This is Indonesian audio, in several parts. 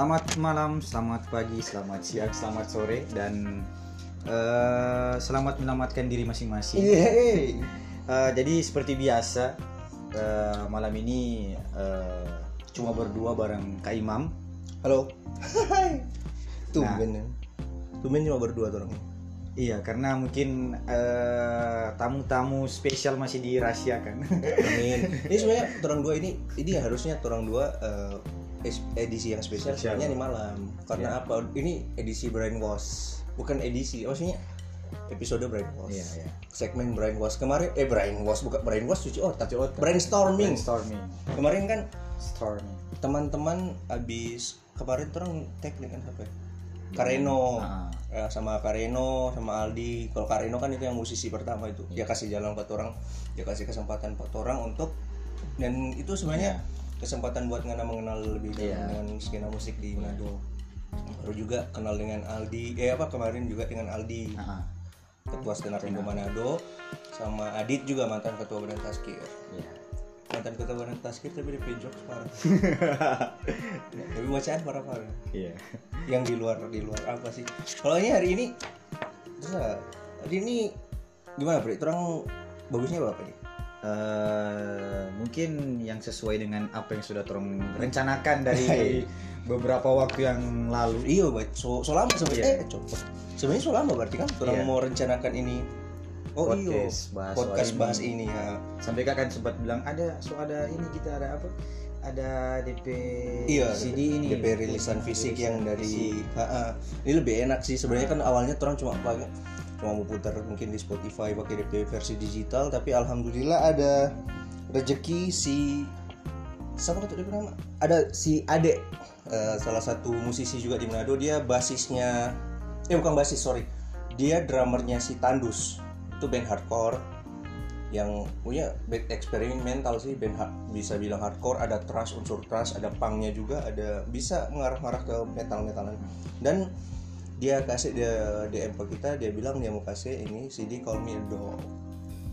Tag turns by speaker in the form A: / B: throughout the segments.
A: Selamat malam, selamat pagi, selamat siang, selamat sore dan eh, selamat menyelamatkan diri masing-masing. Eh, jadi seperti biasa eh, malam ini eh, cuma berdua bareng Kak Imam.
B: Halo. Tumben ya. Tumben cuma berdua tuh orangnya.
A: Iya, karena mungkin tamu-tamu spesial masih dirahasiakan.
B: Amin. Ini sebenarnya orang dua ini ini harusnya orang dua es- edisi yang spesial sebenarnya ini malam. Karena
A: Iya.
B: apa? Ini edisi brainwash. Bukan edisi, maksudnya episode brainwash.
A: Iya, iya.
B: Segmen brainwash kemarin eh brainwash bukan brainwash cuci otak.
A: Cuci otak.
B: Brainstorming.
A: Brainstorming.
B: Kemarin kan
A: Storming.
B: teman-teman abis kemarin orang tag dengan apa ya? Kareno
A: Ah.
B: Ya, sama Kareno sama Aldi kalau Kareno kan itu yang musisi pertama itu
A: Iya.
B: dia kasih jalan buat orang dia kasih kesempatan buat orang untuk dan itu sebenarnya kesempatan buat ngana mengenal lebih dalam
A: Iya.
B: dengan skena musik di Manado baru juga kenal dengan Aldi eh apa kemarin juga dengan Aldi
A: Ah,
B: ketua stand Indo Manado sama Adit juga mantan ketua badan taskir
A: iya.
B: mantan ketua badan taskir tapi di pejok parah tapi bacaan parah parah
A: Iya.
B: yang di luar di luar apa sih kalau ini hari ini terus hari ini gimana Bre? Terang bagusnya apa nih
A: Eh, mungkin yang sesuai dengan apa yang sudah Torong rencanakan dari beberapa waktu yang lalu.
B: iya so, so lama sebenarnya
A: Iya.
B: eh copot sebenarnya so lama berarti kan Terang
A: Iya.
B: mau rencanakan ini oh iya
A: Podcast bahas
B: podcast bahas
A: ini.
B: ini ya
A: Sampai kakak kan sempat bilang ada so ada ini kita ada apa? Ada DP
B: iya
A: CD ini.
B: DP rilisan fisik yang dari Ha, ha. ini lebih enak sih sebenarnya kan awalnya orang cuma pakai cuma mau putar mungkin di Spotify pakai DP versi digital tapi alhamdulillah ada rezeki si siapa kata DP nama ada si Ade eh, salah satu musisi juga di Manado. Dia basisnya eh bukan basis sorry. Dia drummernya si Tandus. Itu band hardcore yang punya band eksperimental sih band bisa bilang hardcore. Ada thrash unsur thrash ada punknya juga ada bisa mengarah-arah ke metal metalan dan dia kasih dia DM ke kita dia bilang dia mau kasih ini CD Call Me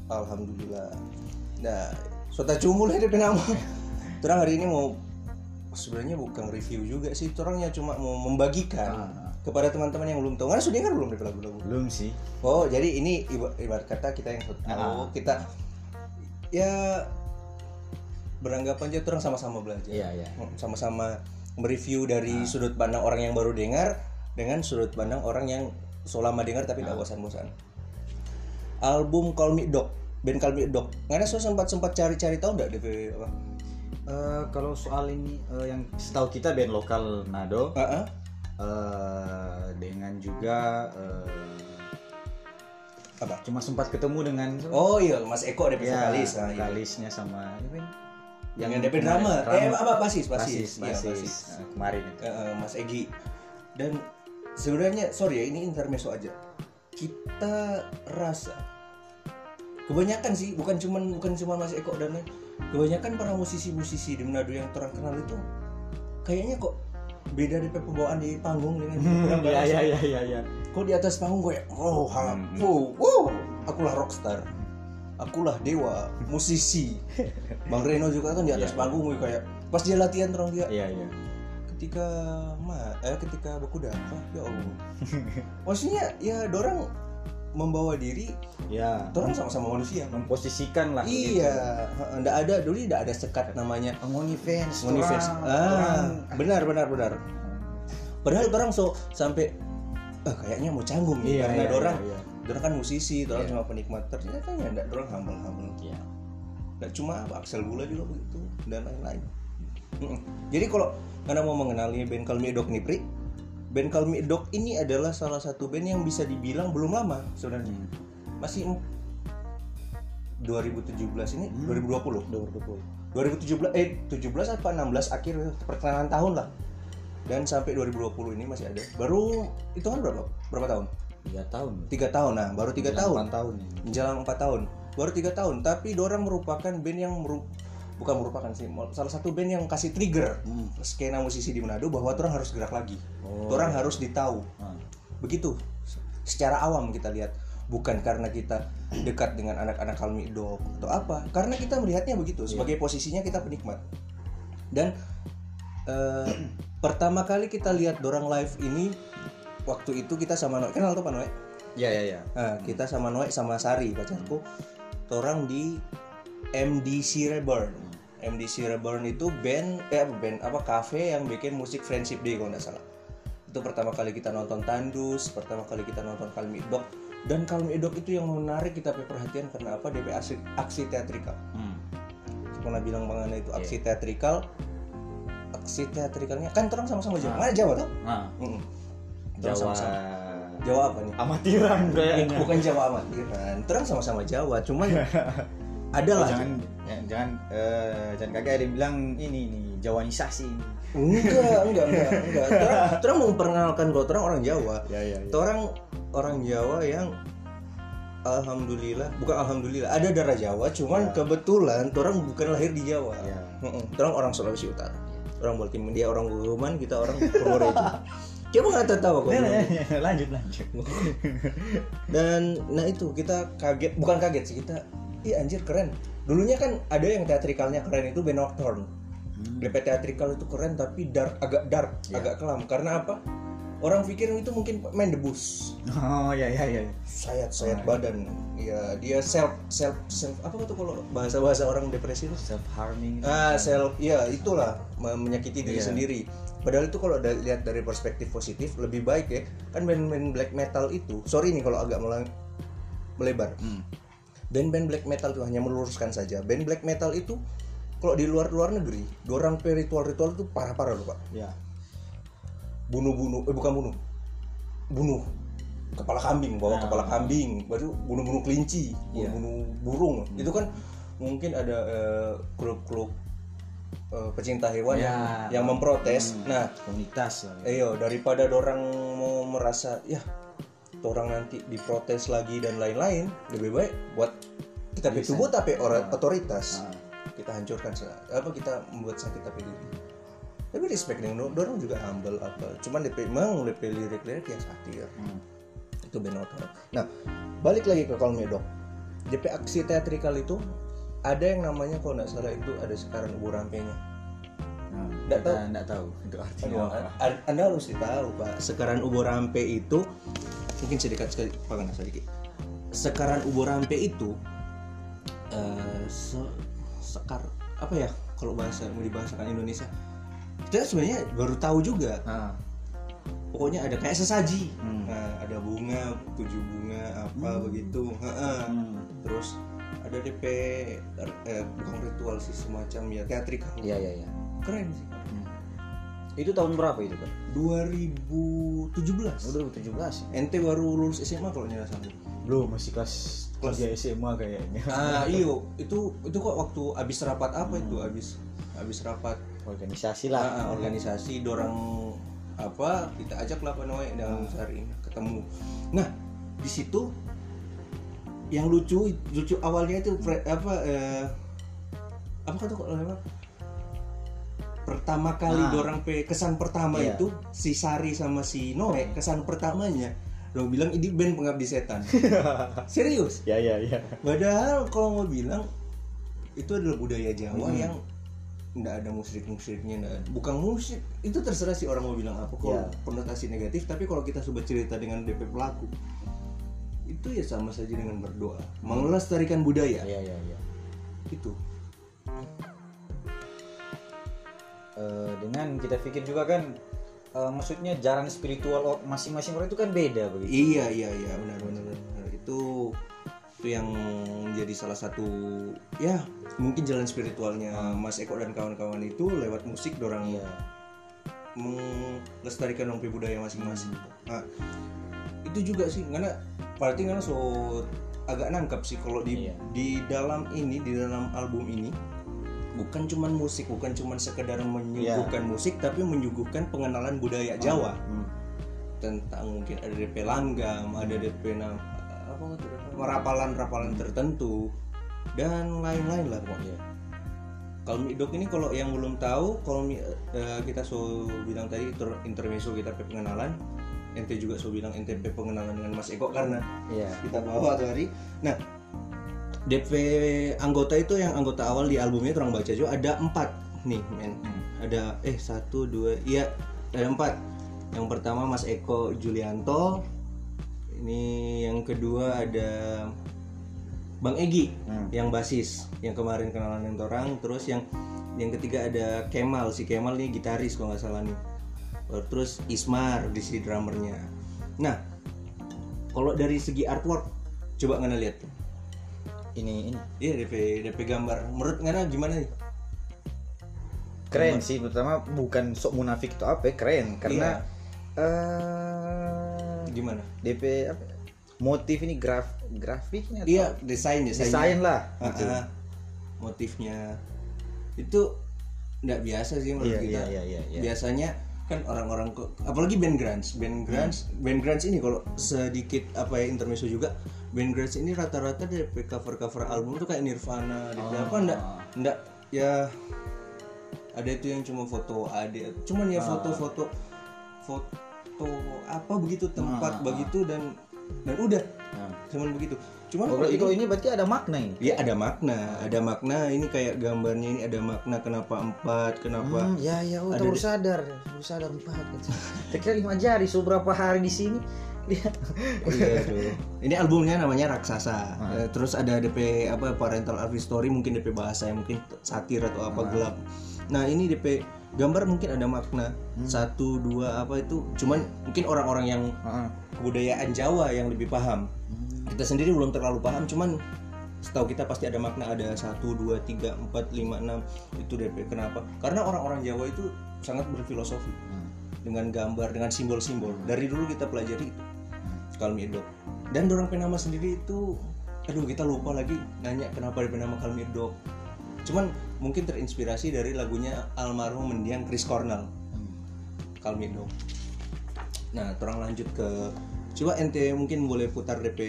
B: alhamdulillah nah sota cumul dia nama terang hari ini mau sebenarnya bukan review juga sih orangnya cuma mau membagikan
A: Ah.
B: kepada teman-teman yang belum tahu karena sudah kan belum ada lagu-lagu
A: Belum sih.
B: Oh, jadi ini iba- ibarat kata kita yang tahu,
A: Ah.
B: kita ya beranggapan aja orang sama-sama belajar.
A: Iya, iya.
B: Hmm, Sama-sama mereview dari sudut pandang orang yang baru dengar dengan sudut pandang orang yang selama dengar tapi nggak bosan-bosan. Album Call Me Dog, band Call Me Dog. Karena saya sempat sempat cari-cari tahu nggak DP apa?
A: Eh, kalau soal ini eh, yang setahu kita band lokal Nado
B: Ah, ah.
A: eh, dengan juga eh,
B: Apa?
A: cuma sempat ketemu dengan
B: Oh iya, Mas Eko DP
A: ya,
B: vokalis. Ah, iya.
A: vokalisnya sama ini, Ben.
B: Yang DP drummer. Eh, apa basis, basis.
A: basis,
B: Iya,
A: basis.
B: basis.
A: Eh, kemarin itu.
B: Eh, Mas Egi dan sebenarnya sorry ya ini intermezzo aja kita rasa kebanyakan sih bukan cuman bukan cuma Mas Eko dan lain kebanyakan para musisi-musisi di Manado yang terang kenal itu kayaknya kok beda dari pembawaan di panggung dengan
A: Iya
B: barang-
A: iya iya iya iya.
B: kok di atas panggung gue oh ha,
A: Hmm.
B: wow, wow, akulah rockstar akulah dewa musisi Bang Reno juga kan di atas
A: Iya.
B: panggung gue kayak pas dia latihan terang dia
A: Iya iya.
B: Ketika ma eh ketika baku dapat ya Allah maksudnya ya dorang membawa diri
A: Ya.
B: dorang sama-sama manusia
A: Memposisikan lah.
B: iya ndak ada dulu ndak ada sekat namanya
A: Ngoni fans.
B: Money
A: orang-
B: fans ah
A: orang-
B: benar benar benar padahal dorang so sampai eh, kayaknya mau canggung nih
A: Iya,
B: karena
A: iya,
B: dorang
A: iya, iya.
B: dorang kan musisi dorang
A: Iya.
B: cuma penikmat ternyata ya ndak dorang humble humble
A: Iya.
B: nggak cuma Axel Gula juga begitu dan lain-lain Jadi kalau anda mau mengenali band a Dog nih Pri band a Dog ini adalah salah satu band yang bisa dibilang belum lama sebenarnya
A: Hmm.
B: masih em- 2017 ini
A: Hmm.
B: 2020
A: 2020.
B: 2017 eh 17 apa 16 akhir pertengahan tahun lah dan sampai 2020 ini masih ada baru itu kan berapa berapa tahun
A: Tiga tahun.
B: tiga tahun nah baru tiga tahun
A: 8 tahun.
B: menjelang empat tahun baru tiga tahun tapi dorang merupakan band yang meru bukan merupakan sih salah satu band yang kasih trigger
A: Hmm.
B: skena musisi di Manado bahwa orang harus gerak lagi.
A: Oh.
B: orang harus ditahu.
A: Ah.
B: begitu. Secara awam kita lihat. Bukan karena kita dekat dengan anak-anak Kalmi Dog atau apa. Karena kita melihatnya begitu. Sebagai posisinya kita penikmat. Dan eh, pertama kali kita lihat dorang live ini waktu itu kita sama Noe. Kenal tuh Pak Noe?
A: Ya ya ya
B: Nah, kita sama Noe sama Sari pacarku. Orang di MDC Reborn MDC Reborn itu band eh apa band apa cafe yang bikin musik friendship day kalau nggak salah. Itu pertama kali kita nonton Tandus pertama kali kita nonton Kalmi Dog dan Kalmi Dog itu yang menarik kita perhatian karena apa? DP aksi, aksi teatrikal.
A: Hmm.
B: pernah bilang bang Ana itu aksi teatrikal aksi teatrikalnya kan terang sama-sama Jawa. Mana Jawa tuh?
A: Nah.
B: Terang
A: Jawa.
B: Sama-sama. Jawa apa nih?
A: Amatiran kayaknya.
B: Bukan Jawa amatiran. Terang sama-sama Jawa cuman ada lah
A: jangan ya, jangan eh, jangan kagak ada yang bilang ini nih jawanisasi
B: enggak enggak enggak enggak. Terang, terang memperkenalkan kalau terang orang Jawa.
A: Ya ya
B: orang orang Jawa yang alhamdulillah bukan alhamdulillah ada darah Jawa cuman kebetulan orang bukan lahir di Jawa.
A: Ya.
B: Orang orang Sulawesi Utara. Orang Baltimore dia orang Guruman kita orang Purworejo. Coba nggak tertawa kok
A: lanjut lanjut.
B: Dan nah itu kita kaget bukan kaget sih kita iya anjir keren. Dulunya kan ada yang teatrikalnya keren itu Ben Nocturne DP teatrikal itu keren tapi dark agak dark agak kelam. Karena apa? Orang pikir itu mungkin main debus
A: oh ya ya ya
B: sayat sayat badan. Ya dia self self self apa tuh kalau bahasa bahasa orang depresi itu?
A: Self harming
B: ah self ya itulah. Me- menyakiti diri
A: Iya.
B: sendiri. Padahal itu kalau da- lihat dari perspektif positif lebih baik ya. Kan band-band black metal itu sorry nih kalau agak melebar.
A: Hmm.
B: Band-band black metal itu hanya meluruskan saja band black metal itu kalau di luar luar negeri dorang ritual-ritual itu parah-parah loh pak
A: ya
B: bunuh-bunuh eh bukan bunuh bunuh kepala kambing bawa
A: Nah.
B: kepala kambing baru bunuh-bunuh kelinci
A: Iya.
B: bunuh-bunuh burung itu kan mungkin ada eh, klub-klub eh, pecinta hewan
A: Ya.
B: yang, yang memprotes
A: Hmm.
B: nah
A: komunitas ya.
B: Ayo daripada orang mau merasa ya orang nanti diprotes lagi dan lain-lain lebih baik buat kita
A: Bisa.
B: tubuh tapi ora- otoritas.
A: Ah.
B: kita hancurkan apa kita membuat sakit tapi diri. Tapi respect dengan dorong juga humble apa cuman DP emang DP lirik-lirik yang satir.
A: Hmm.
B: itu benotor nah balik lagi ke Call Me Dog DP aksi teatrikal itu ada yang namanya kalau nggak salah itu ada sekarang ubu rampenya
A: Nah,
B: Nggak tahu.
A: nggak tahu itu artinya
B: Aduh,
A: apa.
B: anda harus tahu pak. Sekarang ubo rampe itu mungkin sedikit sekali pangan sedikit sekarang ubo rampe itu eh, se- sekar apa ya kalau bahasa mau dibahasakan Indonesia kita sebenarnya baru tahu juga
A: Ah.
B: pokoknya ada kayak sesaji
A: Hmm.
B: nah, ada bunga tujuh bunga apa begitu Heeh.
A: Hmm.
B: terus ada DP eh, bukan ritual sih semacam ya teatrikal
A: Iya iya iya.
B: keren sih
A: Itu tahun berapa itu kan?
B: 2017
A: Udah 17.
B: ente baru lulus SMA kalau nggak salah
A: Belum masih kelas
B: Kelas.
A: kelas SMA kayaknya.
B: ah iyo itu itu kok waktu abis rapat apa itu abis abis rapat
A: Organisasi
B: ah,
A: lah.
B: ah, organisasi dorang apa kita ajak lah Pak Noe dan Sari ketemu nah di situ yang lucu lucu awalnya itu fre- apa eh, apa kata kok lewat pertama kali
A: Ah.
B: dorang pe kesan pertama
A: Iya.
B: itu si Sari sama si Noe kesan pertamanya dorang bilang ini band pengabdi setan serius
A: Ya ya ya.
B: Padahal kalau mau bilang itu adalah budaya Jawa
A: Hmm.
B: yang nggak ada musik-musiknya, nggak ada- bukan musik. Itu terserah sih orang mau bilang apa. Kalau
A: Ya.
B: konotasi negatif, tapi kalau kita coba cerita dengan DP pelaku, itu ya sama saja dengan berdoa, melestarikan budaya.
A: Ya ya ya.
B: Itu.
A: Eh, dengan kita pikir juga kan eh, maksudnya jalan spiritual masing-masing orang itu kan beda begitu.
B: Iya iya iya benar benar benar. Itu itu yang menjadi salah satu ya mungkin jalan spiritualnya Mas Eko dan kawan-kawan itu lewat musik dorang
A: Iya.
B: melestarikan rompi budaya masing-masing. Nah, itu juga sih karena berarti karena so agak nangkap sih kalau di
A: Iya.
B: di dalam ini di dalam album ini bukan cuman musik, bukan cuman sekedar menyuguhkan musik tapi menyuguhkan pengenalan budaya Jawa
A: Hmm.
B: tentang mungkin ada DP langgam, ada DP nam- apa itu rapalan-rapalan tertentu dan lain-lain lah pokoknya. Kalau Midok ini kalau yang belum tahu, kalau eh, kita so bilang tadi inter- intermezzo kita pe pengenalan, ente juga so bilang ente pe pengenalan dengan Mas Eko karena
A: Iya.
B: kita bawa tuh hari. Nah, DP anggota itu yang anggota awal di albumnya orang baca juga ada empat nih men.
A: Hmm.
B: ada eh satu dua iya ada empat. Yang pertama Mas Eko Julianto ini yang kedua ada Bang Egi
A: Hmm.
B: yang basis yang kemarin kenalan dengan orang terus yang yang ketiga ada Kemal si Kemal nih gitaris kalau nggak salah nih. Terus Ismar di si drummernya. Nah kalau dari segi artwork coba ngana lihat
A: Ini ini.
B: Iya DP DP gambar. Menurut ngana gimana nih?
A: Keren sih pertama bukan sok munafik itu apa ya, keren. Karena
B: Iya.
A: eh
B: gimana?
A: DP apa? Motif ini graf grafiknya atau
B: iya desain desainnya.
A: Desain lah
B: Ah,
A: gitu.
B: ah. motifnya. Itu nggak biasa sih menurut
A: Iya,
B: kita.
A: iya, iya, iya.
B: biasanya kan orang-orang ke apalagi band grunge band grunge band grunge ini kalau sedikit apa ya intermezzo juga band grunge ini rata-rata dari cover cover album tuh kayak Nirvana di apa enggak enggak ya ada itu yang cuma foto ada cuman ya foto-foto foto apa begitu tempat begitu dan dan udah.
A: Nah.
B: cuman begitu cuman
A: Oh,
B: kalau
A: berarti
B: ini
A: berarti ada makna ini
B: Ya ada makna, ada makna. Ini kayak gambarnya ini ada makna kenapa empat, kenapa
A: Hmm, ya ya oh, baru sadar baru sadar empat kira lima jari so berapa hari di sini lihat
B: Iya, tuh. Ini albumnya namanya Raksasa. Eh, Terus ada DP apa Parental Art Story mungkin DP bahasa yang mungkin satir atau apa gelap. Nah ini DP gambar mungkin ada makna satu dua apa itu. Cuman mungkin orang-orang yang
A: Heeh.
B: kebudayaan Jawa yang lebih paham.
A: Hmm.
B: Kita sendiri belum terlalu paham. Cuman setahu kita pasti ada makna ada satu dua tiga empat lima enam itu DP. Kenapa? Karena orang-orang Jawa itu sangat berfilosofi
A: Hmm.
B: dengan gambar dengan simbol-simbol. Dari dulu kita pelajari itu. Kalmi Dok. Dan dorang penama sendiri itu aduh kita lupa lagi nanya kenapa dia penama Kalmi Dok. Cuman mungkin terinspirasi dari lagunya almarhum mendiang Chris Cornell. Kalmi Dok. Nah, orang lanjut ke coba ente mungkin boleh putar DP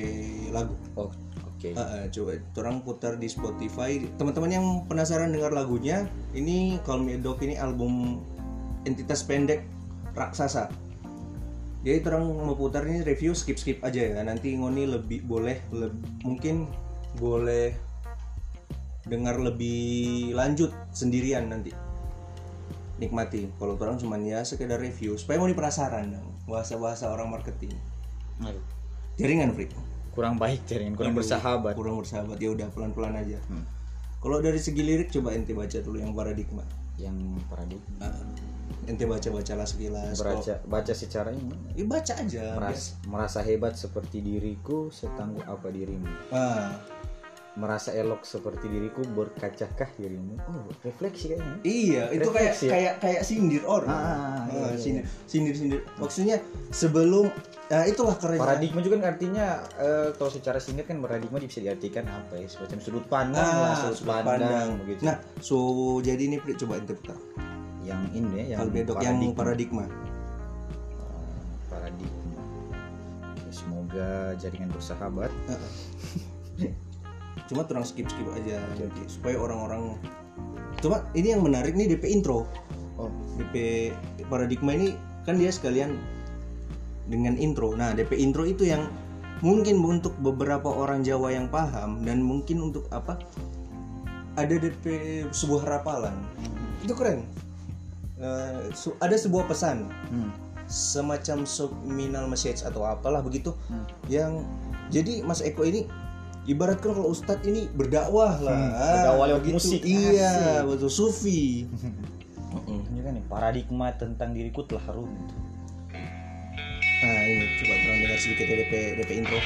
B: lagu.
A: oh oke
B: Ah, ah, coba orang putar di Spotify. Teman-teman yang penasaran dengar lagunya, ini Call Me Dog ini album entitas pendek raksasa. Jadi orang mau putar ini review skip skip aja ya. Nanti ngoni lebih boleh leb- mungkin boleh dengar lebih lanjut sendirian nanti nikmati kalau orang cuman ya sekedar review supaya ngoni penasaran dong bahasa bahasa orang marketing
A: Aduh,
B: jaringan Frik
A: kurang baik jaringan kurang
B: Aduh,
A: bersahabat.
B: kurang bersahabat. Ya udah pelan pelan aja.
A: Hmm.
B: kalau dari segi lirik coba ente baca dulu yang paradigma.
A: Yang paradigma.
B: Nah, ente baca bacalah sekilas
A: baca baca secara ini.
B: Ya baca aja
A: merasa, merasa hebat seperti diriku setangguh apa dirimu?
B: Ah,
A: merasa elok seperti diriku berkacakah dirimu? Oh refleksi kayaknya.
B: Iya itu kayak
A: Refleksi ya?
B: kayak kayak sindir orang.
A: Ah,
B: Ah,
A: iya, iya,
B: sindir, sindir sindir maksudnya sebelum nah itulah keren
A: paradigma juga kan artinya eh, kalau secara singkat kan paradigma bisa diartikan apa ya? Semacam sudut pandang lah
B: ah,
A: sudut,
B: sudut
A: pandang,
B: pandang.
A: begitu.
B: Nah so jadi ini coba ente putar
A: yang ini ya yang
B: Kalbedok yang paradigma.
A: Eh, paradigma. Ya, semoga jaringan bersahabat
B: cuma terang skip skip aja jadi supaya orang-orang cuma ini yang menarik nih DP intro
A: oh
B: DP paradigma ini kan dia sekalian dengan intro. Nah, DP intro itu yang mungkin untuk beberapa orang Jawa yang paham dan mungkin untuk apa? Ada DP sebuah rapalan. Itu keren. Eh, su- ada sebuah pesan
A: hmm.
B: semacam subliminal message atau apalah begitu
A: Hmm.
B: yang jadi Mas Eko ini ibaratkan kalau Ustadz ini berdakwah lah
A: Hmm,
B: Ah,
A: berdakwah lewat
B: begitu.
A: musik.
B: iya
A: Asik.
B: betul sufi Mm-mm.
A: ini kan nih paradigma tentang diriku telah runtuh
B: Nah ini coba terang dengar sedikit ya DP, DP intro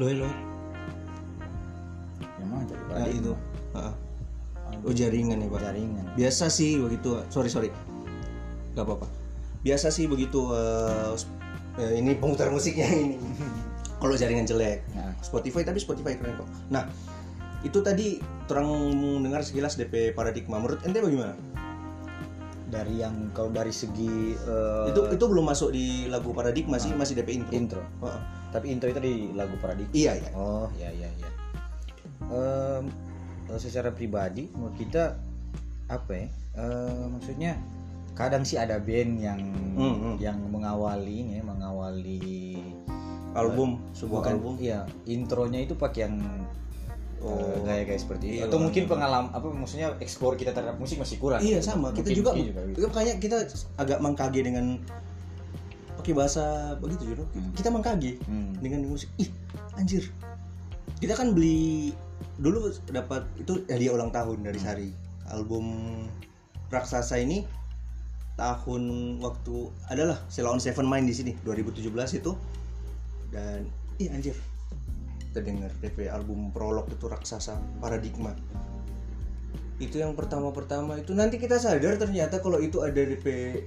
B: loh loh
A: Yang mana tadi
B: nah itu. Ah. oh jaringan ya pak?
A: Jaringan.
B: biasa sih begitu sorry sorry. Nggak apa-apa. Biasa sih begitu sp- eh, ini pemutar musiknya ini. Kalau jaringan jelek.
A: Nah,
B: Spotify tapi Spotify keren kok. Nah itu tadi terang dengar sekilas DP paradigma. Menurut ente bagaimana
A: dari yang kalau dari segi eh,
B: itu itu belum masuk di lagu paradigma sih masih DP intro
A: intro.
B: Heeh.
A: Tapi intro itu di lagu paradigma.
B: iya iya
A: Oh, ya ya ya. Em, eh, secara pribadi menurut kita apa ya? Eh, maksudnya kadang sih ada band yang
B: Hmm, hmm.
A: yang mengawali ini ya, mengawali
B: album sebuah
A: bukan
B: album
A: iya intronya itu pakai yang
B: Oh.
A: eh, gaya-gaya seperti itu
B: Iya,
A: atau
B: iya.
A: mungkin pengalaman apa maksudnya explore kita terhadap musik masih kurang
B: iya sama kita
A: Mungkin
B: juga,
A: gitu.
B: itu makanya kita agak mengkage dengan pakai bahasa begitu Juro
A: Hmm.
B: kita mengkage
A: Hmm.
B: dengan musik ih anjir kita kan beli dulu dapat itu hadiah ulang tahun dari Sari album raksasa ini tahun waktu adalah Selaon Seven main di sini 2017 itu dan ih anjir terdengar DP album prolog itu raksasa paradigma. Itu yang pertama-pertama itu. Nanti kita sadar ternyata kalau itu ada DP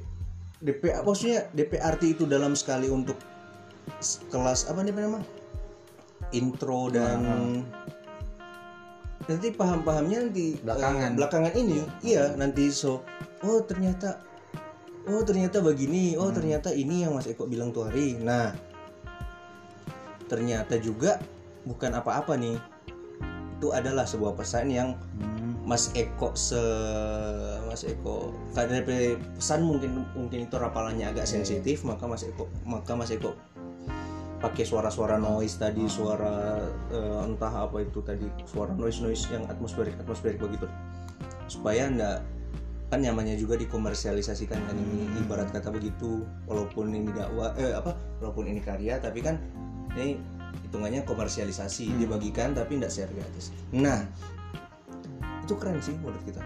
B: DP apa maksudnya? DP arti itu dalam sekali untuk kelas apa nih nama intro dan nanti paham-pahamnya nanti
A: Belakangan.
B: eh, belakangan. ini iya. nanti so oh ternyata oh ternyata begini oh ternyata ini yang Mas Eko bilang tuh hari. Nah ternyata juga bukan apa-apa nih. Itu adalah sebuah pesan yang
A: Hmm.
B: Mas Eko se Mas Eko karena pesan mungkin mungkin itu rapalannya agak sensitif maka Mas Eko maka Mas Eko pakai suara-suara noise tadi suara eh, entah apa itu tadi suara noise noise yang atmosferik atmosferik begitu. Supaya ndak kan namanya juga dikomersialisasikan kan ini ibarat kata begitu walaupun ini dakwah eh apa walaupun ini karya tapi kan ini hitungannya komersialisasi dibagikan tapi ndak share gratis. Nah itu keren sih menurut kita.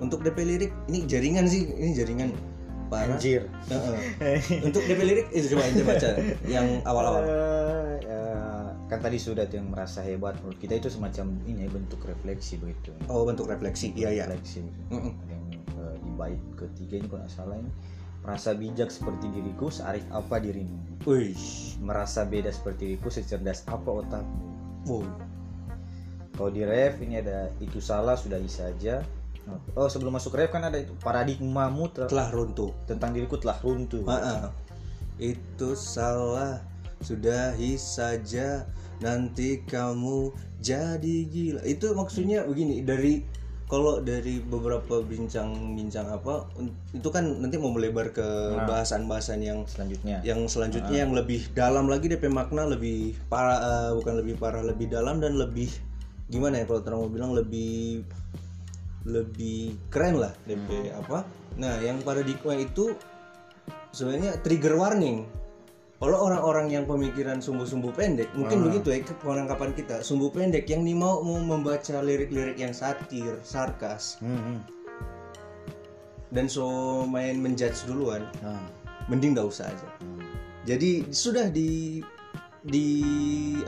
B: Untuk DP lirik ini jaringan sih ini jaringan parah
A: Anjir.
B: Heeh. untuk DP lirik itu coba ente baca yang awal-awal.
A: Eh, eh, kan tadi sudah tuh yang merasa hebat menurut kita itu semacam ini ya, bentuk refleksi begitu.
B: Oh bentuk refleksi iya iya.
A: Refleksi. Ada yang eh, di bait ketiga ini kalau nggak salah ini merasa bijak seperti diriku searif apa dirimu?
B: Wih
A: merasa beda seperti diriku secerdas apa otakmu?
B: Wow.
A: Kalau di ref ini ada itu salah sudahi saja oh sebelum masuk ref kan ada itu paradigmamu ter-
B: telah runtuh.
A: tentang diriku telah runtuh.
B: Heeh. itu salah sudahi saja nanti kamu jadi gila. Itu maksudnya begini dari kalau dari beberapa bincang-bincang apa itu kan nanti mau melebar ke
A: Nah.
B: bahasan-bahasan yang
A: selanjutnya.
B: yang selanjutnya yang lebih dalam lagi DP makna lebih parah eh, bukan lebih parah lebih dalam dan lebih gimana ya kalau terang mau bilang lebih lebih keren lah DP apa. Nah yang paradigma itu sebenarnya trigger warning kalau orang-orang yang pemikiran sumbu-sumbu pendek mungkin
A: Ah.
B: begitu ya penangkapan kita sumbu pendek yang nih mau mau membaca lirik-lirik yang satir sarkas
A: Hmm, hmm.
B: dan so main menjudge duluan
A: Nah,
B: mending nggak usah aja
A: hmm.
B: jadi sudah di di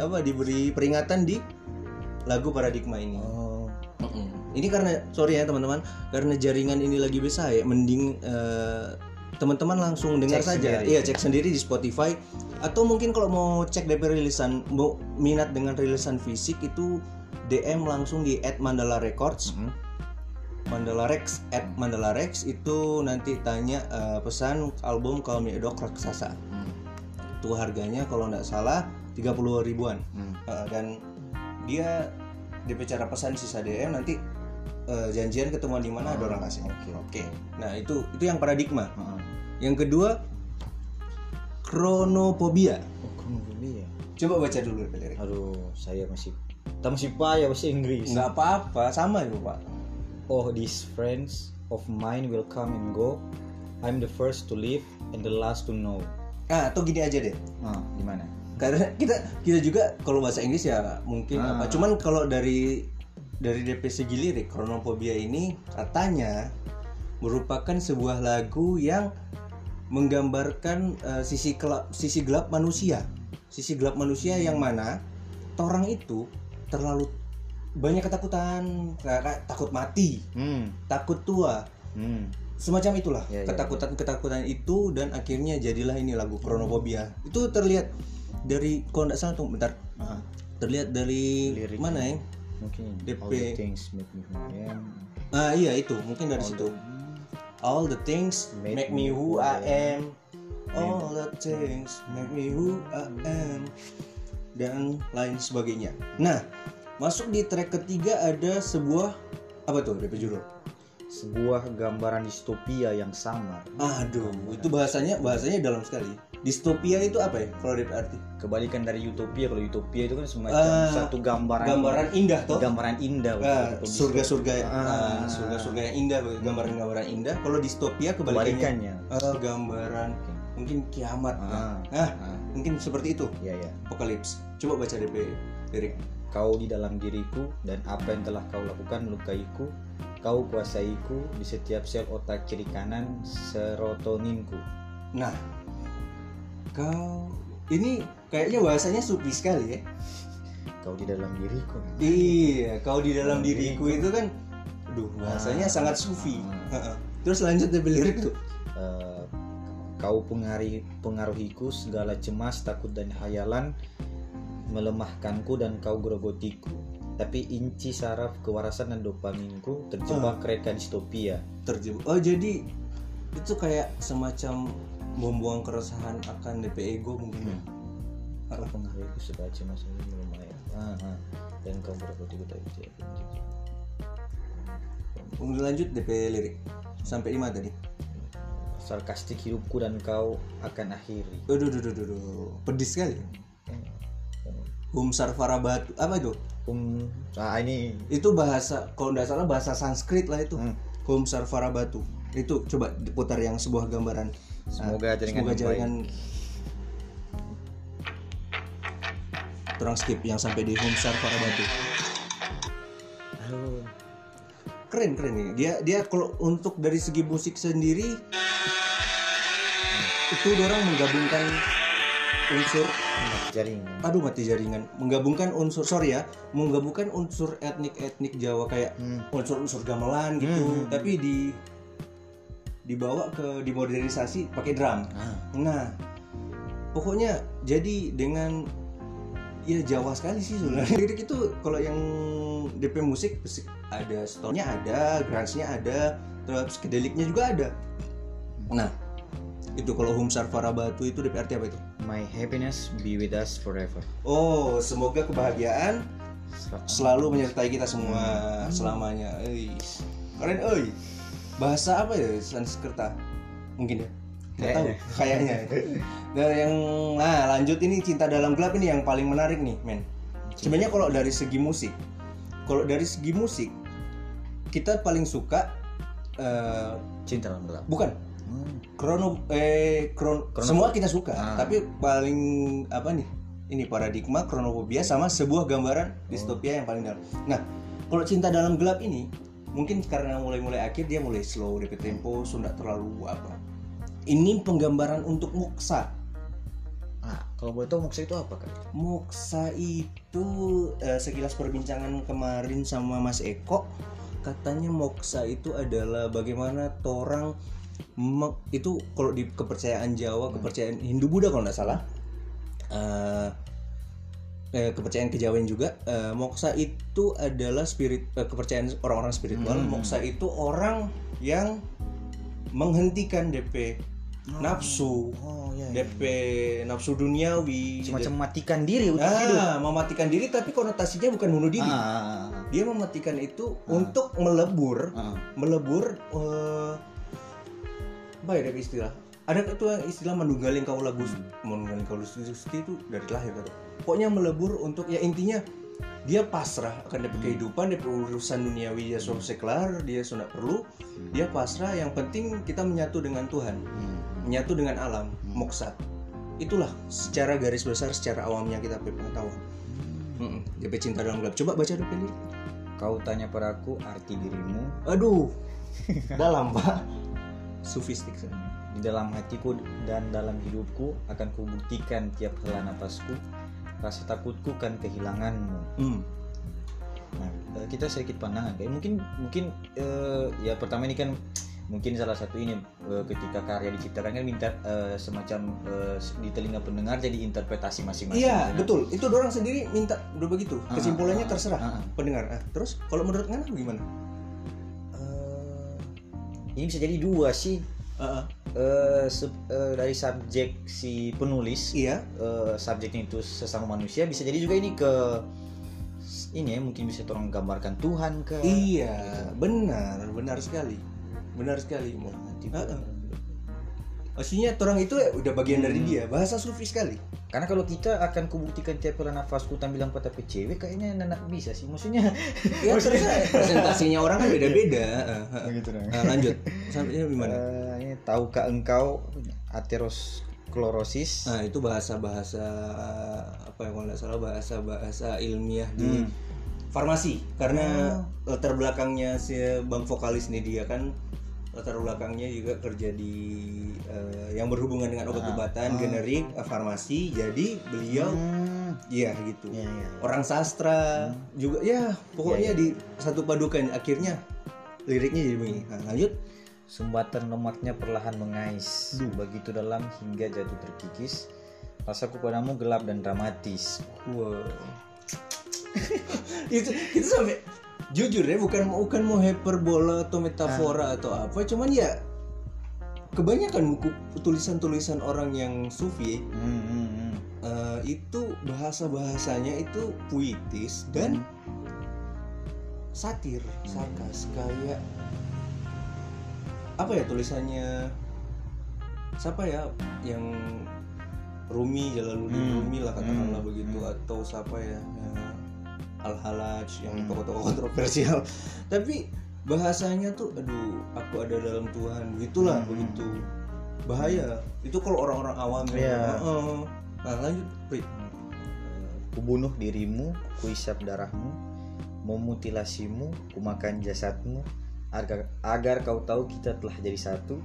B: apa diberi peringatan di lagu paradigma ini.
A: oh
B: Ini karena sorry ya teman-teman, karena jaringan ini lagi besar ya, mending eh, teman-teman langsung dengar
A: Cek
B: saja.
A: sendiri.
B: Iya, cek sendiri di Spotify atau mungkin kalau mau cek DP rilisan mau minat dengan rilisan fisik itu DM langsung di @mandala records
A: Hmm.
B: Mandala Rex at Mandala Rex itu nanti tanya eh, pesan album Call Me a Dog Raksasa
A: Hmm.
B: itu harganya kalau nggak salah 30 ribuan
A: Hmm.
B: Uh, dan dia DP cara pesan sisa DM nanti uh, janjian ketemuan di mana ada orang kasih
A: Oke.
B: oke nah itu itu yang paradigma
A: Heeh.
B: Yang kedua kronophobia
A: Oh, ya.
B: coba baca dulu lirik
A: Aduh, saya masih kita masih payah bahasa Inggris.
B: nggak apa-apa sama ya pak
A: Oh, these friends of mine will come and go. I'm the first to leave and the last to know.
B: ah atau gini aja deh
A: Ah, gimana?
B: karena kita kita juga kalau bahasa Inggris ya mungkin
A: Ah.
B: apa cuman kalau dari dari DP segi lirik Chronophobia ini katanya merupakan sebuah lagu yang menggambarkan eh, sisi gelap sisi gelap manusia sisi gelap manusia yang mana orang itu terlalu banyak ketakutan takut mati
A: Hmm.
B: takut tua
A: Hmm.
B: semacam itulah
A: Ya, ya,
B: ketakutan-ketakutan itu dan akhirnya jadilah ini lagu Chronophobia itu terlihat dari kalau nggak salah tuh bentar
A: Ah,
B: terlihat dari
A: Lirik.
B: mana ya
A: mungkin
B: DP.
A: all the things make me who I am.
B: ah iya itu mungkin dari situ all the things make, me who I am. all the things make me who I am. Dan lain sebagainya. Nah masuk di track ketiga ada sebuah apa tuh DP judul?
A: Sebuah gambaran distopia yang sama.
B: Aduh itu bahasanya bahasanya dalam sekali distopia itu apa ya kalau DP arti?
A: Kebalikan dari utopia kalau utopia itu kan semacam
B: Ah,
A: satu gambaran
B: gambaran indah toh?
A: Gambaran indah
B: Ah, surga-surga
A: Ah.
B: surga-surga yang indah gambaran-gambaran indah. Kalau distopia kebalikannya? Eh, gambaran mungkin kiamat
A: Ah,
B: ah.
A: Ah,
B: mungkin seperti itu?
A: Ya ya
B: apokalips. Coba baca DP lirik.
A: Kau di dalam diriku dan apa yang telah kau lakukan melukaiku kau kuasaiku di setiap sel otak kiri kanan serotoninku
B: nah kau ini kayaknya bahasanya supi sekali ya.
A: Kau di dalam diriku.
B: Iya kau di dalam diriku
A: diriku.
B: itu kan aduh bahasanya
A: Ah.
B: sangat sufi.
A: Ah.
B: Terus lanjut DP lirik tuh
A: Eh, kau pengaruhi pengaruhiku segala cemas takut dan hayalan melemahkanku dan kau gerogotiku. Tapi inci saraf kewarasan dan dopaminku terjebak reka distopia.
B: Terjebak. Oh jadi itu kayak semacam membuang keresahan akan DP ego mungkin ya.
A: Kau pengaruhiku segala cemas ini lumayan. Ah, ah. dan kau gerogotiku tak inci
B: lanjut DP lirik. Sampai di mana tadi?
A: Sarkastik hidupku dan kau akan akhiri.
B: Aduh, aduh, aduh, aduh, pedis sekali. Hum Sarvara Batu. Apa itu?
A: Um ah ini.
B: Itu bahasa kalau nggak salah bahasa Sanskrit lah itu.
A: Hmm.
B: Hum Sarvara Batu. Itu coba diputar yang sebuah gambaran
A: Semoga
B: Ah,
A: jaringan
B: semoga jaringan Terang skip yang sampai di Hum Sarvara Batu. Keren keren nih dia dia kalau untuk dari segi musik sendiri itu orang menggabungkan unsur.
A: Jaringan.
B: Aduh mati jaringan. Menggabungkan unsur sorry ya menggabungkan unsur etnik etnik Jawa kayak
A: Hmm.
B: unsur unsur gamelan gitu.
A: Hmm.
B: tapi di dibawa ke dimodernisasi pakai drum.
A: Ah.
B: Nah pokoknya jadi dengan ya Jawa sekali sih sebenarnya. Lirik itu kalau yang DP musik ada stone-nya ada grunge-nya ada terus kedeliknya juga ada. Nah itu kalau Hum Sarvara Batu itu DP arti apa itu?
A: My happiness be with us forever.
B: Oh, semoga kebahagiaan
A: Sel-
B: selalu menyertai kita semua selamanya. Eis. Keren, oi. Bahasa apa ya Sanskerta? Mungkin ya. Nggak tahu. Kayaknya. Dan yang nah lanjut ini cinta dalam gelap ini yang paling menarik nih, men. Sebenarnya kalau dari segi musik, kalau dari segi musik kita paling suka eh,
A: cinta dalam gelap
B: bukan
A: Hmm.
B: krono eh kron
A: Krono-
B: semua kita suka
A: Ah.
B: tapi paling apa nih ini paradigma kronofobia sama sebuah gambaran distopia yang paling dalam nah kalau cinta dalam gelap ini mungkin karena mulai-mulai akhir dia mulai slow DP tempo sudah terlalu apa. Ini penggambaran untuk moksa
A: ah kalau boleh tahu moksa itu apa kan
B: moksa itu eh, sekilas perbincangan kemarin sama Mas Eko katanya moksa itu adalah bagaimana orang me- itu kalau di kepercayaan Jawa kepercayaan Hindu Buddha kalau nggak salah eh, eh, kepercayaan kejawen juga eh, moksa itu adalah spirit eh, kepercayaan orang-orang spiritual
A: Hmm.
B: moksa itu orang yang menghentikan DP nafsu
A: oh ya,
B: DP nafsu duniawi
A: semacam matikan diri untuk hidup
B: Ah, mematikan diri tapi konotasinya bukan bunuh diri.
A: ah, ah,
B: Dia mematikan itu untuk melebur,
A: ah, ah.
B: melebur eh apa ya istilah? Ada itu yang istilah menunggalin kau lagu menunggalin kau gusti itu dari lahir kata. Pokoknya melebur untuk ya intinya dia pasrah akan dapat kehidupan, dapat urusan duniawi dia sudah sekular, dia sudah perlu, dia pasrah. Yang penting kita menyatu dengan Tuhan,
A: Hmm.
B: menyatu dengan alam, moksa. itulah secara garis besar secara awamnya kita pengetahuan Mm-mm. DP cinta dalam gelap coba baca DP lirik
A: Kau tanya padaku arti dirimu
B: aduh dalam pak sufistik
A: di dalam hatiku dan dalam hidupku akan kubuktikan tiap hela napasku rasa takutku kan kehilanganmu.
B: Hmm.
A: Nah, eh, kita sedikit pandangan kayak mungkin mungkin eh, ya pertama ini kan mungkin salah satu ini eh, ketika karya diciptakan kan minta eh, semacam eh, di telinga pendengar jadi interpretasi masing-masing.
B: iya
A: Nah,
B: betul itu orang sendiri minta udah begitu
A: Ah,
B: kesimpulannya
A: ah,
B: terserah
A: ah, ah.
B: pendengar Ah, terus kalau menurut Ngana gimana
A: ini bisa jadi dua sih
B: Ah, ah.
A: Eh, sub- eh, dari subjek si penulis
B: iya.
A: eh, subjeknya itu sesama manusia bisa jadi juga ini ke ini ya mungkin bisa tolong gambarkan Tuhan ke
B: iya benar benar sekali. Benar sekali Mo.
A: Tipe-
B: Ah, ah. Maksudnya orang itu ya udah bagian dari
A: Hmm.
B: dia bahasa sufi sekali.
A: Karena kalau kita akan kubuktikan tiap kali nafasku bilang pada cewek kayaknya anak bisa sih. Maksudnya
B: ya terserah presentasinya orang kan beda beda
A: begitu dong
B: lanjut. Sampai gimana?
A: Ini tahukah engkau aterosklorosis
B: Nah itu bahasa-bahasa apa yang kalau nggak salah bahasa-bahasa ilmiah di
A: Hmm.
B: farmasi. Karena latar belakangnya si bang vokalis nih dia kan latar belakangnya juga kerja di eh, yang berhubungan dengan obat-obatan generik eh, farmasi. Jadi beliau
A: Hmm,
B: iya gitu.
A: Iya, iya.
B: orang sastra juga ya pokoknya di satu padukan akhirnya liriknya jadi begini. Nah, lanjut
A: Sumbatan lemaknya perlahan mengais. Begitu dalam hingga jatuh terkikis. Rasaku padamu gelap dan dramatis.
B: Wow. itu itu sampai jujur ya bukan bukan mau hyperbola atau metafora atau apa cuman ya kebanyakan buku tulisan-tulisan orang yang sufi
A: hmm, hmm, hmm.
B: eh, itu bahasa bahasanya itu puitis dan satir sarkas kayak apa ya tulisannya siapa ya yang Rumi Jalaluddin
A: Hmm.
B: Rumi lah katakanlah
A: Hmm.
B: begitu
A: Hmm.
B: atau siapa ya, Al Halaj yang
A: Hmm.
B: tokoh-tokoh kontroversial tapi bahasanya tuh aduh aku ada dalam Tuhan begitulah
A: Hmm.
B: begitu bahaya itu kalau orang-orang awam ya.
A: Iya.
B: Heeh. nah lanjut Pri.
A: Eh, Kubunuh dirimu, kuisap darahmu, memutilasimu, kumakan jasadmu, agar, agar kau tahu kita telah jadi satu,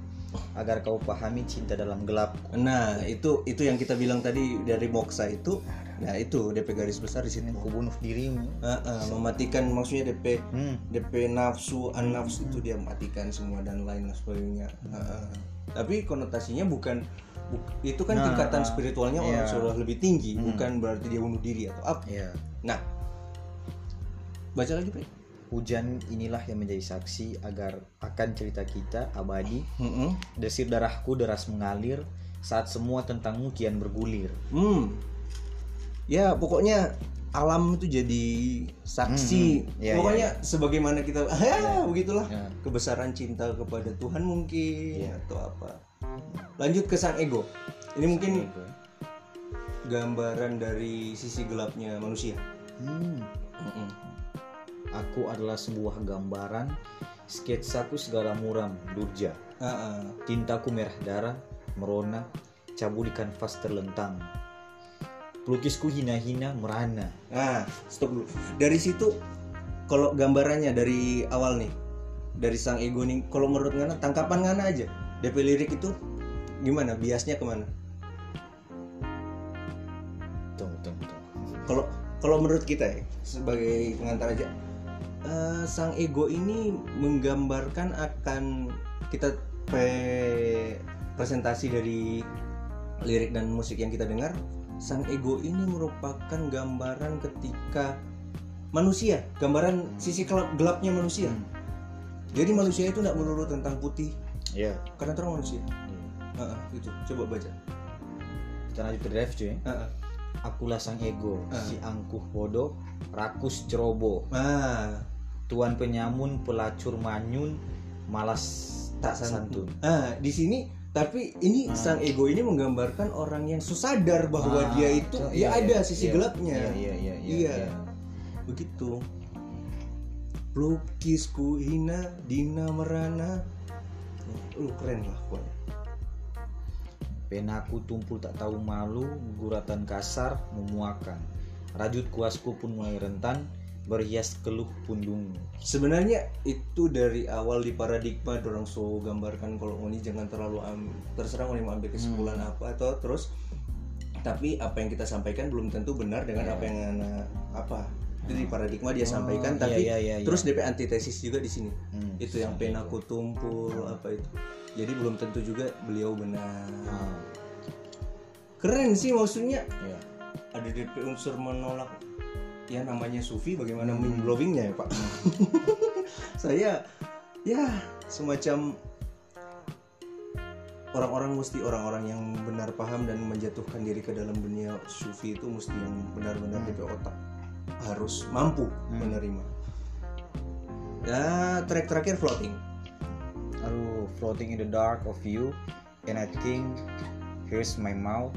A: agar kau pahami cinta dalam gelapku.
B: Nah, itu itu yang kita bilang tadi dari Moksa itu. Nah, itu DP garis besar di situ.
A: Kubunuh dirimu.
B: Heeh, mematikan maksudnya DP
A: Hmm.
B: DP nafsu, an-nafsu itu dia matikan semua dan lain sebagainya. Heeh. Tapi konotasinya bukan bu- itu kan
A: Nah,
B: tingkatan spiritualnya orang
A: iya.
B: sudah lebih tinggi,
A: Hmm.
B: bukan berarti dia bunuh diri atau apa.
A: Ya.
B: Nah, baca lagi, Pri.
A: Hujan inilah yang menjadi saksi agar akan cerita kita abadi.
B: Heeh.
A: Desir darahku deras mengalir saat semua tentangmu kian bergulir.
B: Hmm. Ya, pokoknya alam itu jadi saksi.
A: Hmm, hmm. Iya,
B: pokoknya
A: iya,
B: sebagaimana kita ya begitulah.
A: Ya.
B: Kebesaran cinta kepada Tuhan mungkin
A: Iya.
B: atau apa. Lanjut ke sang ego. Ini mungkin gambaran dari sisi gelapnya manusia.
A: Hmm.
B: Mm-mm.
A: Aku adalah sebuah gambaran sketsaku segala muram durja.
B: Ah, ah.
A: tintaku merah darah merona cabu di kanvas terlentang. Pelukisku hina-hina merana.
B: Nah, stop dulu. Dari situ kalau gambarannya dari awal nih dari sang ego nih kalau menurut Ngana tangkapan Ngana aja. DP lirik itu gimana? Biasnya ke mana?
A: Tunggu tunggu tunggu.
B: Kalau kalau menurut kita ya sebagai pengantar aja eh, sang ego ini menggambarkan akan kita pe- presentasi dari lirik dan musik yang kita dengar. Sang ego ini merupakan gambaran ketika manusia gambaran sisi gelap- gelapnya manusia.
A: Hmm.
B: jadi manusia itu tidak melulu tentang putih
A: ya
B: karena terang manusia. Heeh, itu coba baca.
A: Kita lanjut ke drive cuy.
B: Heeh.
A: akulah sang ego
B: Ah.
A: si angkuh bodoh rakus ceroboh
B: ah
A: tuan penyamun pelacur manyun malas tak santun
B: Ah, di sini tapi ini
A: Ah.
B: sang ego ini menggambarkan orang yang sadar bahwa
A: Ah,
B: dia itu
A: so,
B: ya
A: iya,
B: ada
A: iya,
B: sisi
A: iya,
B: gelapnya.
A: iya iya iya
B: Iya. Begitu. Lukisku hina dina merana. Lu keren lah pokoknya.
A: Penaku tumpul tak tahu malu, guratan kasar memuakan. Rajut kuasku pun mulai rentan, berhias keluh pundungmu.
B: sebenarnya itu dari awal di paradigma dorong so gambarkan kalau ini jangan terlalu am, terserah mau mau ambil kesimpulan apa atau terus tapi apa yang kita sampaikan belum tentu benar dengan apa yang apa itu di paradigma dia sampaikan
A: iya,
B: tapi
A: iya, iya, iya.
B: terus DP antitesis juga di sini.
A: Hmm,
B: itu yang penaku tumpul apa itu. Jadi belum tentu juga beliau benar.
A: Ah,
B: keren sih maksudnya.
A: Iya.
B: ada DP unsur menolak ya namanya sufi bagaimana mind blowingnya ya pak? Saya ya semacam orang-orang mesti orang-orang yang benar paham dan menjatuhkan diri ke dalam dunia sufi itu mesti yang benar-benar DP otak harus mampu menerima. Ya track terakhir floating.
A: Aduh, floating in the dark of you, and I think here's my mouth,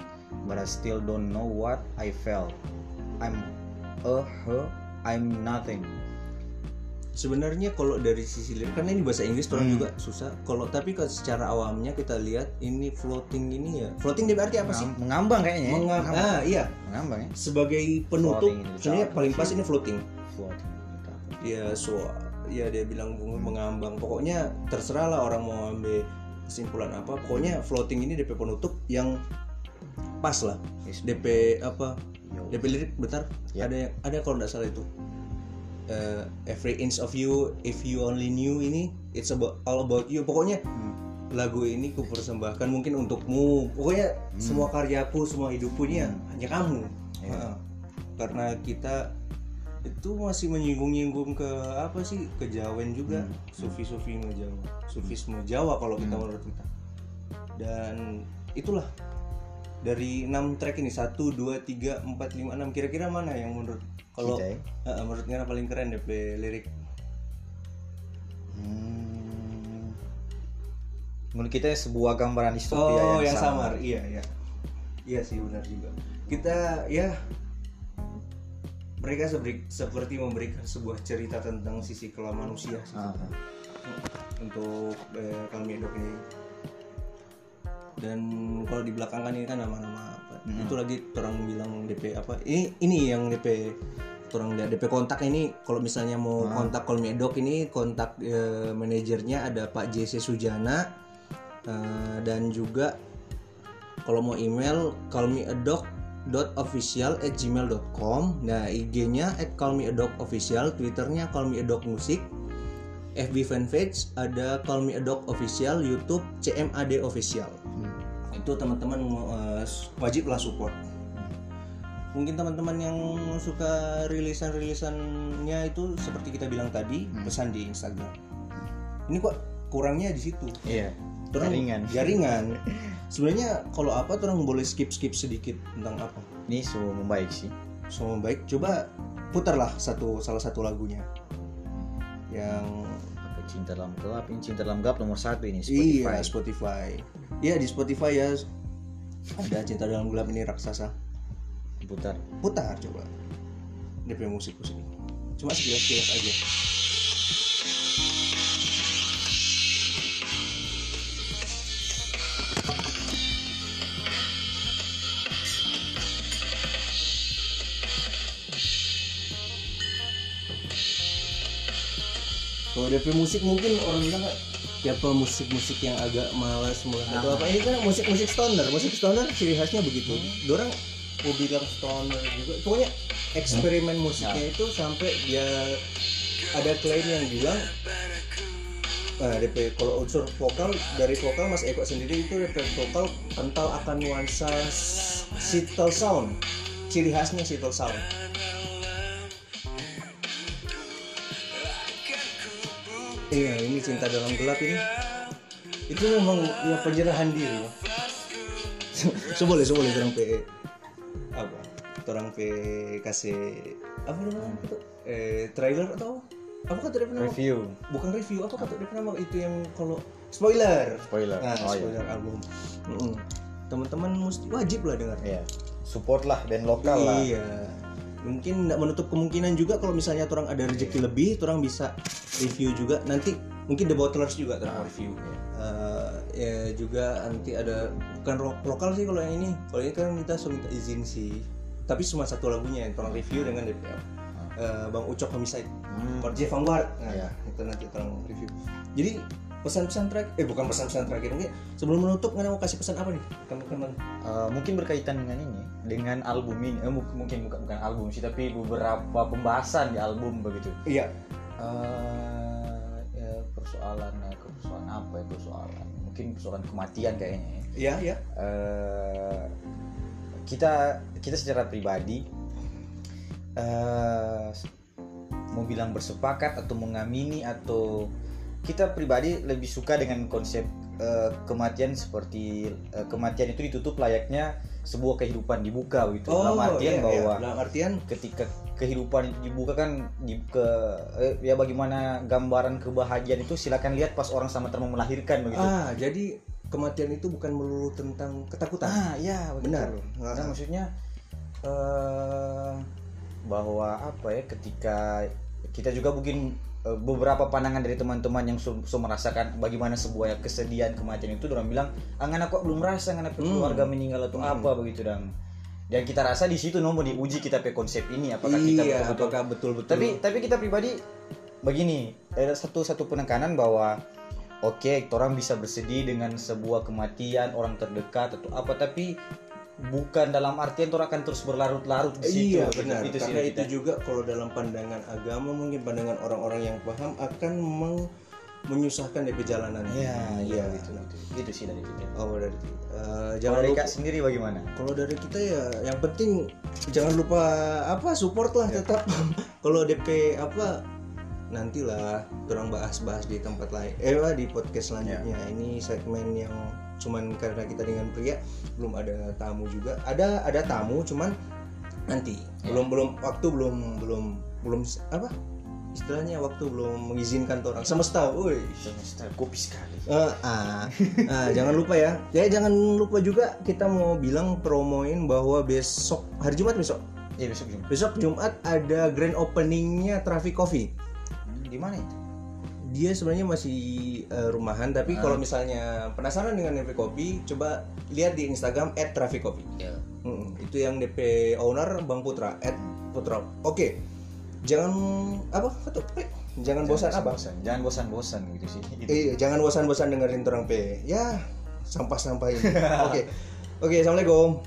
A: but I still don't know what I felt. I'm a her, I'm nothing.
B: sebenarnya kalau dari sisi lirik karena ini bahasa Inggris orang
A: Hmm.
B: juga susah kalau tapi kalau secara awamnya kita lihat ini floating ini ya floating ini berarti apa sih
A: Mengam- Mengambang kayaknya. ya.
B: Menga-
A: Mengambang.
B: ah iya
A: Mengambang ya.
B: sebagai penutup sebenarnya paling pas ini floating
A: Floating in the dark.
B: ya so ya dia bilang mengambang pokoknya terserah lah orang mau ambil kesimpulan apa pokoknya floating ini DP penutup yang pas lah. DP apa
A: Yo.
B: DP lirik bentar.
A: Ya.
B: ada yang ada kalau nggak salah itu. Eh, every inch of you if you only knew ini it's about all about you. Pokoknya
A: Hmm.
B: lagu ini ku persembahkan mungkin untukmu. Pokoknya semua karyaku semua hidupku ini ya hanya kamu.
A: Ya.
B: Ha. karena kita itu masih menyinggung-nyinggung ke apa sih? Kejawen juga. Sufi-sufi Jawa. Sufisme Jawa kalau kita menurut kita. Dan itulah dari enam track ini satu dua tiga empat lima enam. Kira-kira mana yang menurut kalau
A: ya?
B: Ha, menurut Ngana paling keren DP lirik.
A: Hmm. Menurut kita sebuah gambaran distopia
B: oh
A: yang,
B: yang
A: samar.
B: samar. Iya iya. Iya sih benar juga. Kita ya mereka seberi- seperti memberikan sebuah cerita tentang sisi kelam manusia sih.
A: Ah,
B: untuk eh, Kalmi Dok ini dan kalau di belakang kan ini kan nama-nama apa itu lagi orang bilang DP apa ini ini yang DP orang lihat DP kontak ini kalau misalnya mau kontak Kalmi Dok ini kontak eh, manajernya ada Pak JC Sujana Eh, dan juga kalau mau email callmeadok.official at gmail.com nah IG-nya at callmeadokofficial Twitternya callmeadokmusik FB fanpage ada Call Me a Dog Official, YouTube CMAD Official. Itu teman-teman uh, wajib lah support. Mungkin teman-teman yang suka rilisan-rilisannya itu seperti kita bilang tadi, pesan di Instagram. Ini kok kurangnya di situ.
A: Iya.
B: Orang-
A: Jaringan.
B: Jaringan. Sebenarnya kalau apa orang boleh skip-skip sedikit tentang apa.
A: Ini semua membaik sih.
B: Semua baik. Coba putarlah satu salah satu lagunya. Yang
A: Cinta dalam gelap ini cinta dalam gelap nomor satu ini
B: Iya
A: Spotify.
B: Spotify. Iya di Spotify ya ada cinta dalam gelap ini raksasa.
A: Putar.
B: Putar coba. DP musik musik. Cuma sekilas sekilas aja. Kalau DP musik mungkin orang bilang "Kak, siapa musik-musik yang agak malas mulai atau apa? Ini kan musik-musik stoner. Musik stoner ciri khasnya begitu. Orang mau bilang stoner juga. Pokoknya eksperimen musiknya itu sampai dia ada klaim yang bilang Nah, DP kalau unsur vokal dari vokal Mas Eko sendiri itu DP vokal kental akan nuansa s- Seattle sound. Ciri khasnya Seattle sound Iya, ini cinta dalam gelap ini. Itu memang ya penyerahan diri. so boleh, so boleh orang pe apa? Orang pe kasih apa namanya itu? Eh trailer atau apa kata dia nama?
A: Review.
B: Bukan review, apa kata dia nama itu yang kalau spoiler.
A: Spoiler.
B: Nah,
A: Oh, iya.
B: spoiler album. Mm-mm. Teman-teman mesti wajib lah dengar.
A: Iya. Support lah band lokal lah.
B: Iya. Mungkin tidak menutup kemungkinan juga kalau misalnya orang ada rezeki lebih orang bisa review juga. Nanti mungkin The Bottlers juga orang review. Eh, ya juga nanti ada bukan ro- lokal sih kalau yang ini. Kalau ini kan kita suruh minta izin sih. Tapi cuma satu lagunya yang orang review dengan DPL Eh, Bang Ucok Homicide.
A: Hmm.
B: Vanguard nah,
A: Iya.
B: itu nanti orang review. Jadi pesan-pesan terakhir eh bukan pesan-pesan terakhir mungkin sebelum menutup nggak mau kasih pesan apa nih teman-teman?
A: Eh, mungkin berkaitan dengan ini dengan album ini. Eh, mungkin bukan, bukan album sih tapi beberapa pembahasan di album begitu.
B: Iya.
A: Eh, ya, persoalan eh, persoalan apa ya persoalan? Mungkin persoalan kematian kayaknya ya.
B: iya iya.
A: Eh, kita kita secara pribadi eh, mau bilang bersepakat atau mengamini atau kita pribadi lebih suka dengan konsep eh, kematian seperti eh, kematian itu ditutup layaknya sebuah kehidupan dibuka gitu dalam artian
B: iya,
A: bahwa
B: iya. dalam artian
A: ketika kehidupan dibuka kan di ke eh, ya bagaimana gambaran kebahagiaan itu silakan lihat pas orang sama-sama melahirkan begitu
B: ah jadi kematian itu bukan melulu tentang ketakutan
A: Ah, ya betul.
B: Benar.
A: Nah,
B: Ah.
A: maksudnya eh bahwa apa ya ketika kita juga mungkin beberapa pandangan dari teman-teman yang su, su merasakan bagaimana sebuah kesedihan kematian itu orang bilang angan aku belum merasa angan aku
B: Hmm.
A: keluarga meninggal atau
B: Hmm.
A: apa begitu dan dan kita rasa di situ nomor diuji kita pe konsep ini apakah kita
B: iya
A: betul-betul
B: apakah betul-betul
A: tapi tapi kita pribadi begini ada satu satu penekanan bahwa oke orang bisa bersedih dengan sebuah kematian orang terdekat atau apa tapi bukan dalam artian orang akan terus berlarut-larut di situ
B: Iya
A: Gitu.
B: benar.
A: itu
B: Karena
A: yang
B: itu
A: kita-
B: juga kalau dalam pandangan agama mungkin pandangan orang-orang yang paham akan meng- menyusahkan di perjalanan.
A: Iya, iya
B: Iya.
A: gitu, gitu. Itu sih dari kita.
B: Oh dari eh,
A: Kalau
B: jangan
A: dari
B: lupa.
A: Kak sendiri bagaimana?
B: Kalau dari kita ya yang penting jangan lupa apa support lah
A: Ya.
B: tetap. kalau DP apa nantilah kurang bahas-bahas di tempat lain. Eh lah, di podcast selanjutnya.
A: Ya.
B: Ini segmen yang cuman karena kita dengan pria belum ada tamu juga. Ada ada tamu cuman nanti
A: Ya.
B: belum belum waktu belum belum belum apa istilahnya waktu belum mengizinkan tuh orang semesta. Woi.
A: Semester kopi sekali.
B: Eh, ah, ah, jangan lupa ya. Ya jangan lupa juga kita mau bilang promoin bahwa besok hari Jumat besok.
A: Iya besok Jumat.
B: Besok Jumat ada grand openingnya Traffic Coffee.
A: Hmm, Di mana itu?
B: Dia sebenarnya masih eh, rumahan tapi
A: Ah.
B: kalau misalnya penasaran dengan Traffic Coffee coba lihat di Instagram @trafficcoffee.
A: Ya.
B: Mm, itu yang DP owner Bang Putra @putra. Oke. Jangan apa? Betul. Jangan bosan apa?
A: bosan. Jangan bosan-bosan gitu sih. Itu.
B: Eh, jangan bosan-bosan dengerin orang P. Ya, sampah-sampah ini. Oke. Oke, Assalamualaikum.